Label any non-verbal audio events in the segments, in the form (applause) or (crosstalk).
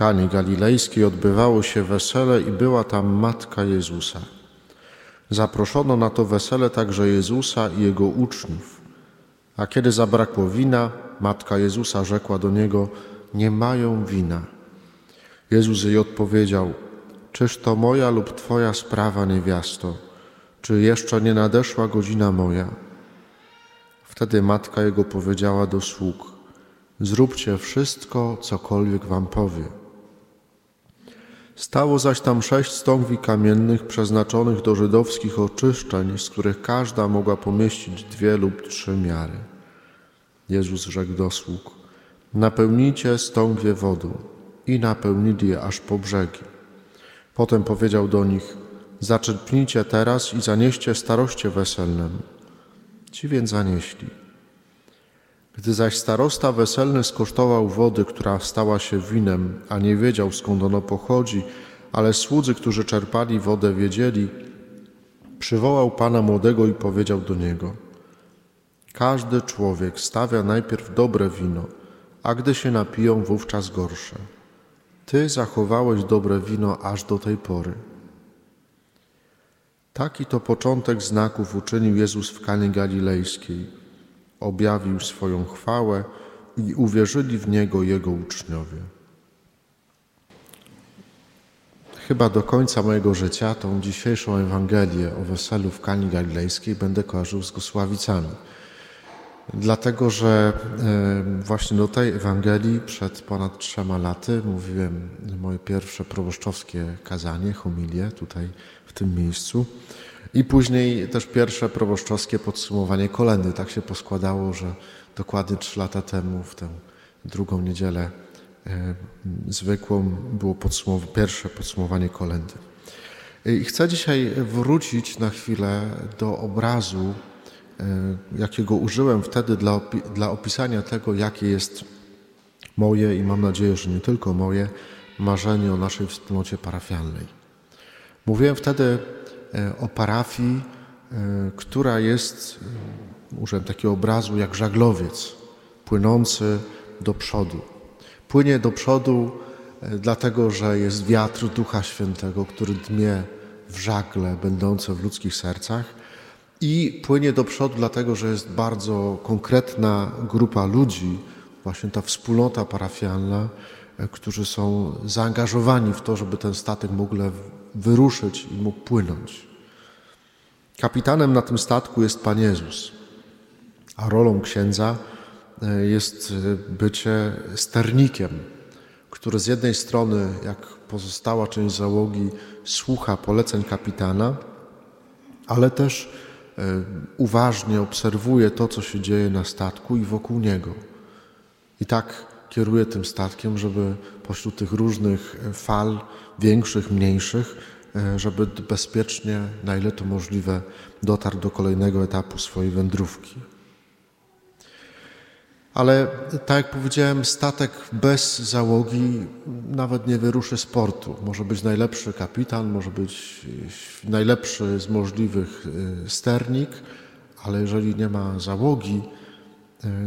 Kanie Galilejskiej odbywało się wesele i była tam matka Jezusa. Zaproszono na to wesele także Jezusa i jego uczniów. A kiedy zabrakło wina, matka Jezusa rzekła do niego: Nie mają wina. Jezus jej odpowiedział: Czyż to moja lub twoja sprawa, niewiasto? Czy jeszcze nie nadeszła godzina moja? Wtedy matka jego powiedziała do sług: Zróbcie wszystko, cokolwiek wam powie. Stało zaś tam sześć stągwi kamiennych przeznaczonych do żydowskich oczyszczeń, z których każda mogła pomieścić dwie lub trzy miary. Jezus rzekł do sług: Napełnijcie stągwie wodą i napełnili je aż po brzegi. Potem powiedział do nich: Zaczerpnijcie teraz i zanieście staroście weselnemu. Ci więc zanieśli. Gdy zaś starosta weselny skosztował wody, która stała się winem, a nie wiedział skąd ono pochodzi, ale słudzy, którzy czerpali wodę, wiedzieli, przywołał pana młodego i powiedział do niego: Każdy człowiek stawia najpierw dobre wino, a gdy się napiją, wówczas gorsze. Ty zachowałeś dobre wino aż do tej pory. Taki to początek znaków uczynił Jezus w Kanie Galilejskiej. Objawił swoją chwałę i uwierzyli w Niego Jego uczniowie. Chyba do końca mojego życia tą dzisiejszą Ewangelię o weselu w Kani Galilejskiej będę kojarzył z Gosławicami. Dlatego, że e, właśnie do tej Ewangelii przed ponad trzema laty mówiłem moje pierwsze proboszczowskie kazanie, homilię tutaj w tym miejscu i później też pierwsze proboszczowskie podsumowanie kolendy. Tak się poskładało, że dokładnie trzy lata temu w tę drugą niedzielę e, zwykłą było podsumow pierwsze podsumowanie kolendy. I chcę dzisiaj wrócić na chwilę do obrazu E, jakiego użyłem wtedy dla, opi dla opisania tego, jakie jest moje i mam nadzieję, że nie tylko moje marzenie o naszej wspólnocie parafialnej. Mówiłem wtedy e, o parafii, e, która jest, użyłem takiego obrazu, jak żaglowiec płynący do przodu. Płynie do przodu dlatego, że jest wiatr Ducha Świętego, który dmie w żagle będące w ludzkich sercach i płynie do przodu, dlatego że jest bardzo konkretna grupa ludzi, właśnie ta wspólnota parafialna, e, którzy są zaangażowani w to, żeby ten statek mógł wyruszyć i mógł płynąć. Kapitanem na tym statku jest Pan Jezus, a rolą księdza e, jest e, bycie sternikiem, który z jednej strony, jak pozostała część załogi, słucha poleceń kapitana, ale też E, uważnie obserwuje to, co się dzieje na statku i wokół niego. I tak kieruje tym statkiem, żeby pośród tych różnych fal, większych, mniejszych, e, żeby bezpiecznie, na ile to możliwe, dotarł do kolejnego etapu swojej wędrówki. Ale tak jak powiedziałem, statek bez załogi nawet nie wyruszy z portu. Może być najlepszy kapitan, może być najlepszy z możliwych sternik, ale jeżeli nie ma załogi,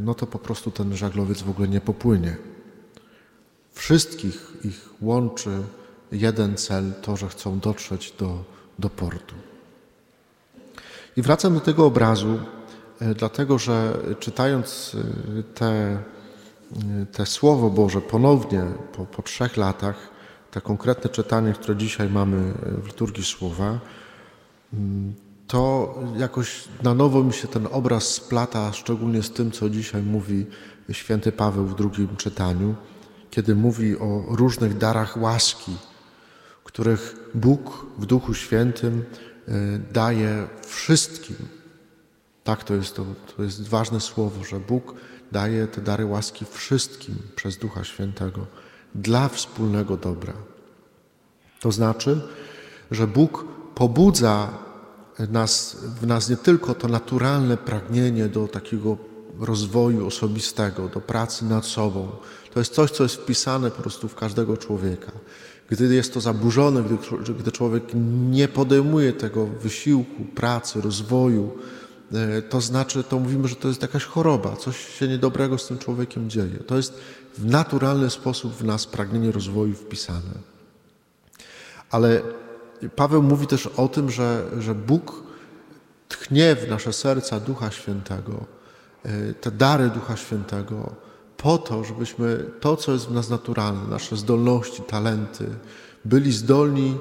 no to po prostu ten żaglowiec w ogóle nie popłynie. Wszystkich ich łączy jeden cel, to, że chcą dotrzeć do, do portu. I wracam do tego obrazu, E, dlatego że czytając e, te, e, te Słowo Boże ponownie po, po trzech latach, te konkretne czytanie, które dzisiaj mamy w liturgii Słowa, to jakoś na nowo mi się ten obraz splata, szczególnie z tym, co dzisiaj mówi święty Paweł w drugim czytaniu, kiedy mówi o różnych darach łaski, których Bóg w Duchu Świętym daje wszystkim, tak, to jest, to, to jest ważne słowo, że Bóg daje te dary łaski wszystkim przez Ducha Świętego dla wspólnego dobra. To znaczy, że Bóg pobudza nas, w nas nie tylko to naturalne pragnienie do takiego rozwoju osobistego, do pracy nad sobą. To jest coś, co jest wpisane po prostu w każdego człowieka. Gdy jest to zaburzone, gdy, gdy człowiek nie podejmuje tego wysiłku, pracy, rozwoju, e, to znaczy, to mówimy, że to jest jakaś choroba, coś się niedobrego z tym człowiekiem dzieje. To jest w naturalny sposób w nas pragnienie rozwoju wpisane. Ale Paweł mówi też o tym, że, że Bóg tchnie w nasze serca Ducha Świętego, e, te dary Ducha Świętego, po to, żebyśmy to, co jest w nas naturalne, nasze zdolności, talenty, byli zdolni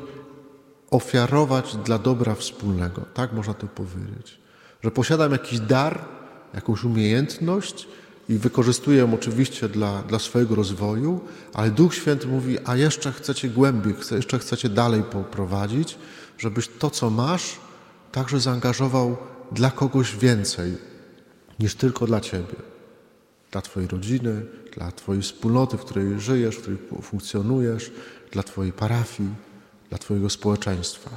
ofiarować dla dobra wspólnego. Tak można to powiedzieć. Że posiadam jakiś dar, jakąś umiejętność i wykorzystuję ją oczywiście dla, dla swojego rozwoju, ale Duch Święty mówi, a jeszcze chcecie głębiej, jeszcze chcecie dalej poprowadzić, żebyś to, co masz, także zaangażował dla kogoś więcej niż tylko dla Ciebie. Dla Twojej rodziny, dla Twojej wspólnoty, w której żyjesz, w której funkcjonujesz, dla Twojej parafii, dla Twojego społeczeństwa.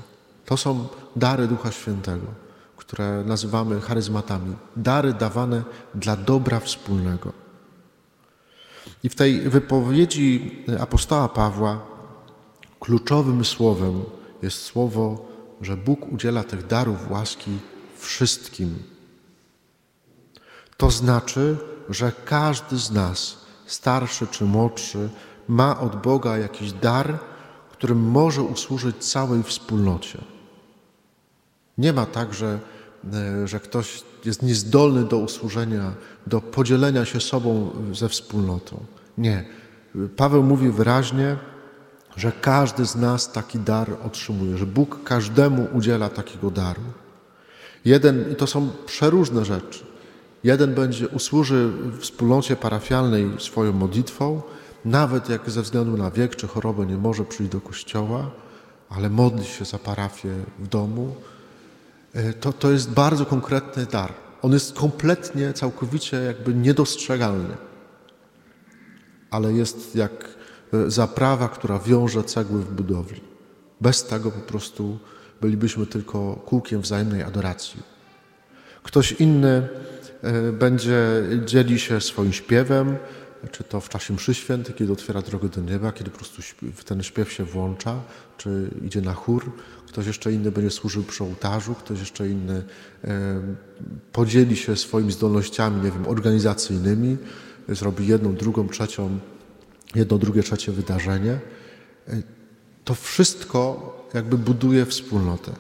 To są dary Ducha Świętego, które nazywamy charyzmatami. Dary dawane dla dobra wspólnego. I w tej wypowiedzi apostoła Pawła kluczowym słowem jest słowo, że Bóg udziela tych darów łaski wszystkim. To znaczy, że każdy z nas, starszy czy młodszy, ma od Boga jakiś dar, którym może usłużyć całej wspólnocie. Nie ma tak, że, e, że ktoś jest niezdolny do usłużenia, do podzielenia się sobą ze wspólnotą. Nie. Paweł mówi wyraźnie, że każdy z nas taki dar otrzymuje, że Bóg każdemu udziela takiego daru. Jeden, i to są przeróżne rzeczy. Jeden będzie usłuży wspólnocie parafialnej swoją modlitwą, nawet jak ze względu na wiek czy chorobę nie może przyjść do kościoła, ale modli się za parafię w domu, to, to jest bardzo konkretny dar. On jest kompletnie, całkowicie jakby niedostrzegalny, ale jest jak e, zaprawa, która wiąże cegły w budowli. Bez tego po prostu bylibyśmy tylko kółkiem wzajemnej adoracji. Ktoś inny e, będzie dzieli się swoim śpiewem, czy to w czasie mszy świętej, kiedy otwiera drogę do nieba, kiedy po prostu ten śpiew się włącza, czy idzie na chór, ktoś jeszcze inny będzie służył przy ołtarzu, ktoś jeszcze inny podzieli się swoimi zdolnościami, nie wiem, organizacyjnymi, zrobi jedną, drugą, trzecią, jedno, drugie, trzecie wydarzenie. E, to wszystko jakby buduje wspólnotę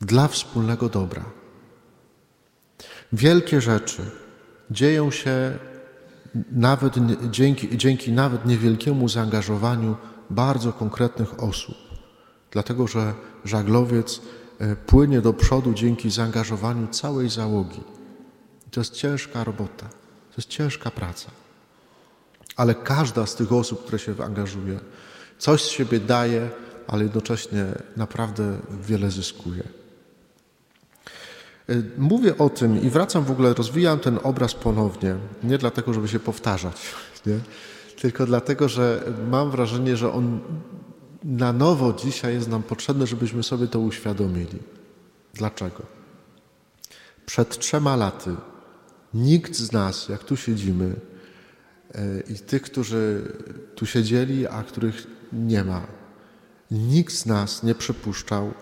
dla wspólnego dobra. Wielkie rzeczy dzieją się nawet dzięki, dzięki nawet niewielkiemu zaangażowaniu bardzo konkretnych osób. Dlatego, że żaglowiec e, płynie do przodu dzięki zaangażowaniu całej załogi. To jest ciężka robota, to jest ciężka praca. Ale każda z tych osób, które się angażuje, coś z siebie daje, ale jednocześnie naprawdę wiele zyskuje. Y, mówię o tym i wracam w ogóle, rozwijam ten obraz ponownie, nie dlatego, żeby się powtarzać, (laughs) nie? tylko dlatego, że mam wrażenie, że on na nowo dzisiaj jest nam potrzebny, żebyśmy sobie to uświadomili. Dlaczego? Przed trzema laty nikt z nas, jak tu siedzimy, y, i tych, którzy tu siedzieli, a których nie ma, nikt z nas nie przypuszczał,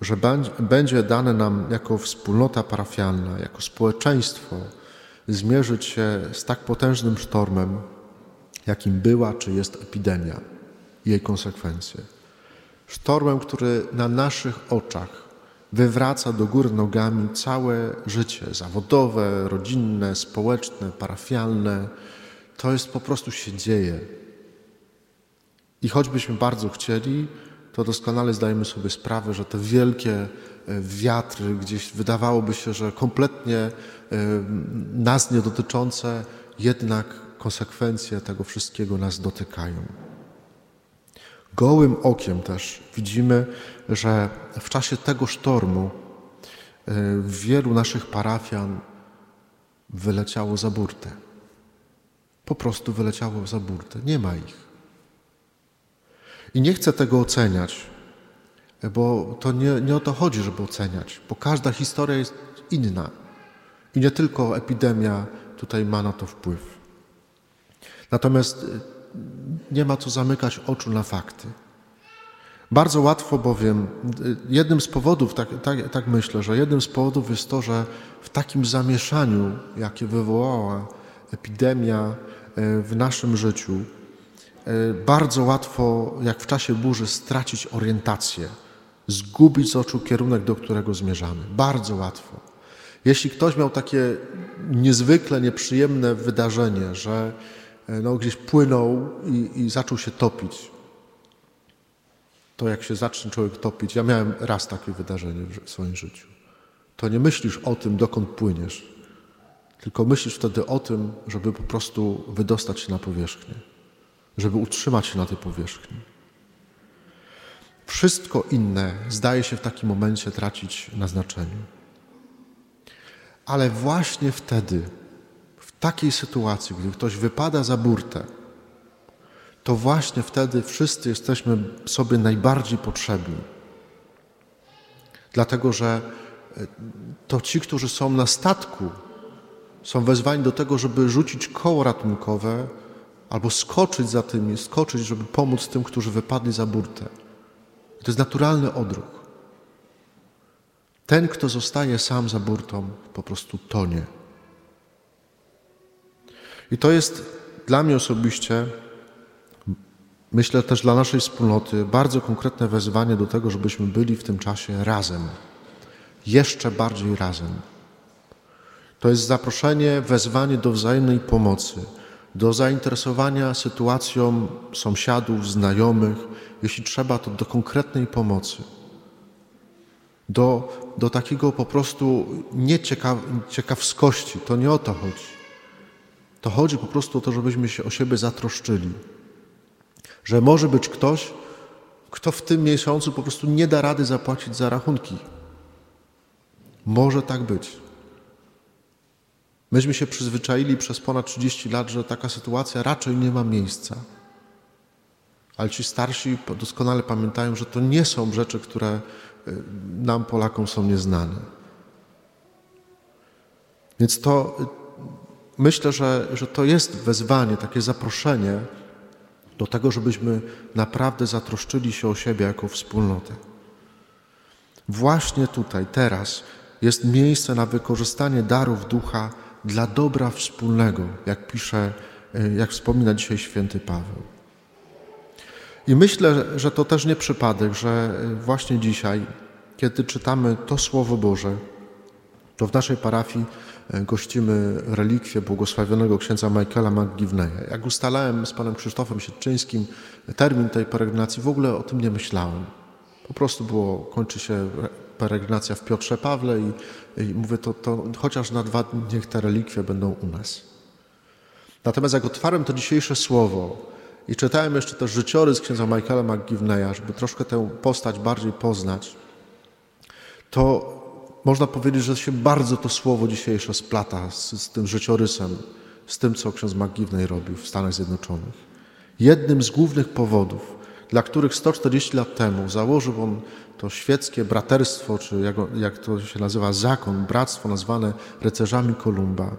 że będzie dane nam jako wspólnota parafialna, jako społeczeństwo zmierzyć się z tak potężnym sztormem, jakim była czy jest epidemia jej konsekwencje. Sztormem, który na naszych oczach wywraca do góry nogami całe życie zawodowe, rodzinne, społeczne, parafialne. To jest po prostu się dzieje. I choćbyśmy bardzo chcieli, to doskonale zdajemy sobie sprawę, że te wielkie e, wiatry, gdzieś wydawałoby się, że kompletnie e, nas nie dotyczące, jednak konsekwencje tego wszystkiego nas dotykają. Gołym okiem też widzimy, że w czasie tego sztormu e, wielu naszych parafian wyleciało za burtę. Po prostu wyleciało za burtę. Nie ma ich. I nie chcę tego oceniać, bo to nie, nie o to chodzi, żeby oceniać, bo każda historia jest inna. I nie tylko epidemia tutaj ma na to wpływ. Natomiast y, nie ma co zamykać oczu na fakty. Bardzo łatwo bowiem, jednym z powodów, tak, tak, tak, myślę, że jednym z powodów jest to, że w takim zamieszaniu, jakie wywołała epidemia y, w naszym życiu, y, bardzo łatwo, jak w czasie burzy, stracić orientację, zgubić z oczu kierunek, do którego zmierzamy. Bardzo łatwo. Jeśli ktoś miał takie niezwykle nieprzyjemne wydarzenie, że no, gdzieś płynął i, i zaczął się topić, to jak się zacznie człowiek topić, ja miałem raz takie wydarzenie w swoim życiu, to nie myślisz o tym, dokąd płyniesz, tylko myślisz wtedy o tym, żeby po prostu wydostać się na powierzchnię, żeby utrzymać się na tej powierzchni. Wszystko inne zdaje się w takim momencie tracić na znaczeniu. Ale właśnie wtedy, takiej sytuacji, gdy ktoś wypada za burtę, to właśnie wtedy wszyscy jesteśmy sobie najbardziej potrzebni. Dlatego, że e, to ci, którzy są na statku, są wezwani do tego, żeby rzucić koło ratunkowe albo skoczyć za tymi, skoczyć, żeby pomóc tym, którzy wypadli za burtę. To jest naturalny odruch. Ten, kto zostaje sam za burtą, po prostu tonie. I to jest dla mnie osobiście myślę też dla naszej wspólnoty, bardzo konkretne wezwanie do tego, żebyśmy byli w tym czasie razem, jeszcze bardziej razem. To jest zaproszenie, wezwanie do wzajemnej pomocy, do zainteresowania sytuacją sąsiadów, znajomych, jeśli trzeba, to do konkretnej pomocy. Do, do takiego po prostu nieciekaw, ciekawskości. To nie o to chodzi. To chodzi po prostu o to, żebyśmy się o siebie zatroszczyli że może być ktoś, kto w tym miesiącu po prostu nie da rady zapłacić za rachunki. Może tak być. Myśmy się przyzwyczaili przez ponad 30 lat, że taka sytuacja raczej nie ma miejsca. Ale ci starsi doskonale pamiętają, że to nie są rzeczy, które y, nam, Polakom, są nieznane. Więc to y, myślę, że, że to jest wezwanie, takie zaproszenie do tego, żebyśmy naprawdę zatroszczyli się o siebie jako wspólnotę. Właśnie tutaj, teraz jest miejsce na wykorzystanie darów ducha dla dobra wspólnego, jak pisze, e, jak wspomina dzisiaj święty Paweł. I myślę, że to też nie przypadek, że e, właśnie dzisiaj, kiedy czytamy to Słowo Boże, to w naszej parafii gościmy relikwię błogosławionego księdza Michaela McGivneya. Jak ustalałem z panem Krzysztofem Siedczyńskim termin tej peregrinacji, w ogóle o tym nie myślałem. Po prostu było, kończy się peregrinacja w Piotrze Pawle i, i mówię, to, to chociaż na dwa dni niech te relikwie będą u nas. Natomiast jak otwarłem to dzisiejsze słowo i czytałem jeszcze też życiorys księdza Michaela McGivneya, żeby troszkę tę postać bardziej poznać, to można powiedzieć, że się bardzo to słowo dzisiejsze splata z, z tym życiorysem, z tym, co ksiądz McGivney robił w Stanach Zjednoczonych. Jednym z głównych powodów, dla których 140 lat temu założył on to świeckie braterstwo, czy jak, jak to się nazywa, zakon, bractwo nazwane rycerzami Kolumba,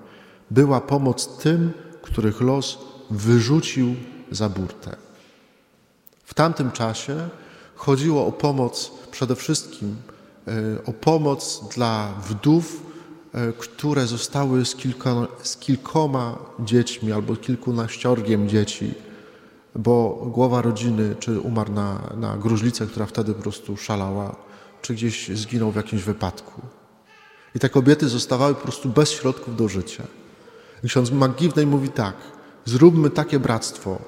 była pomoc tym, których los wyrzucił za burtę. W tamtym czasie chodziło o pomoc przede wszystkim o pomoc dla wdów, e, które zostały z, z kilkoma dziećmi albo kilkunaściorgiem dzieci, bo głowa rodziny czy umarł na, na gruźlicę, która wtedy po prostu szalała, czy gdzieś zginął w jakimś wypadku. I te kobiety zostawały po prostu bez środków do życia. I ksiądz McGivney mówi tak, zróbmy takie bractwo,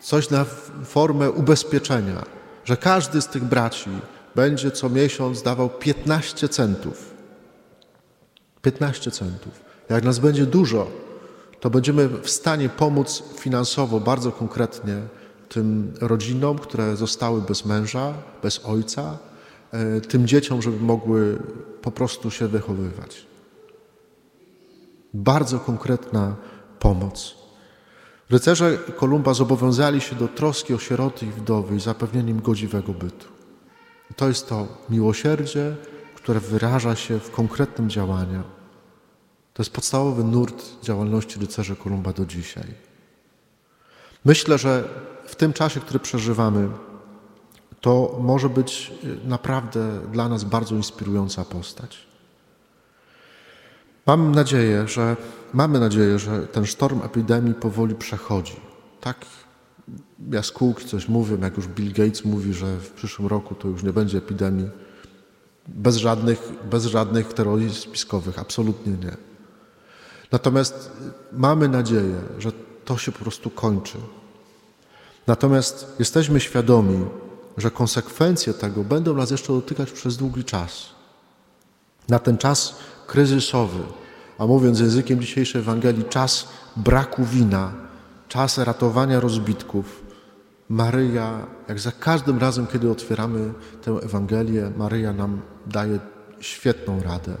coś na formę ubezpieczenia, że każdy z tych braci będzie co miesiąc dawał 15 centów. 15 centów. Jak nas będzie dużo, to będziemy w stanie pomóc finansowo bardzo konkretnie tym rodzinom, które zostały bez męża, bez ojca, e, tym dzieciom, żeby mogły po prostu się wychowywać. Bardzo konkretna pomoc. Rycerze Kolumba zobowiązali się do troski o sieroty i wdowy i zapewnienia im godziwego bytu. To jest to miłosierdzie, które wyraża się w konkretnym działaniu. To jest podstawowy nurt działalności rycerzy Kolumba do dzisiaj. Myślę, że w tym czasie, który przeżywamy, To może być y, naprawdę dla nas bardzo inspirująca postać. Mam nadzieję, że mamy nadzieję, że ten sztorm epidemii powoli przechodzi. Tak jaskółki coś mówią, jak już Bill Gates mówi, że w przyszłym roku to już nie będzie epidemii bez żadnych, bez żadnych teorii spiskowych, absolutnie nie. Natomiast mamy nadzieję, że to się po prostu kończy. Natomiast jesteśmy świadomi, że konsekwencje tego będą nas jeszcze dotykać przez długi czas. Na ten czas kryzysowy, a mówiąc językiem dzisiejszej Ewangelii, czas braku wina, czas ratowania rozbitków, Maryja, jak za każdym razem, kiedy otwieramy tę Ewangelię, Maryja nam daje świetną radę.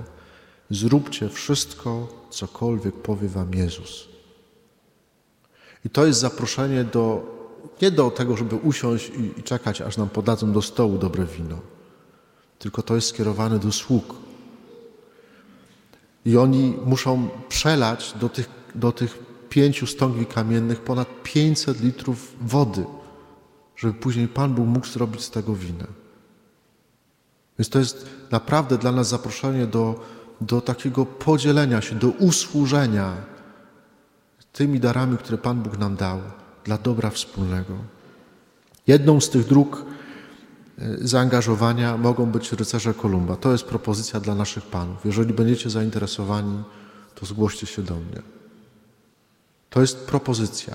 Zróbcie wszystko, cokolwiek powie Wam Jezus. I to jest zaproszenie do, nie do tego, żeby usiąść i, i czekać, aż nam podadzą do stołu dobre wino, tylko to jest skierowane do sług. I oni muszą przelać do tych, do tych pięciu stągwi kamiennych ponad 500 litrów wody żeby później Pan Bóg mógł zrobić z tego winę. Więc to jest naprawdę dla nas zaproszenie do, do takiego podzielenia się, do usłużenia tymi darami, które Pan Bóg nam dał dla dobra wspólnego. Jedną z tych dróg e, zaangażowania mogą być rycerze Kolumba. To jest propozycja dla naszych panów. Jeżeli będziecie zainteresowani, to zgłoście się do mnie. To jest propozycja,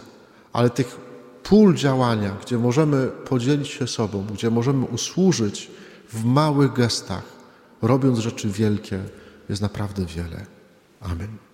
ale tych pól działania, gdzie możemy podzielić się sobą, gdzie możemy usłużyć w małych gestach, robiąc rzeczy wielkie, jest naprawdę wiele. Amen.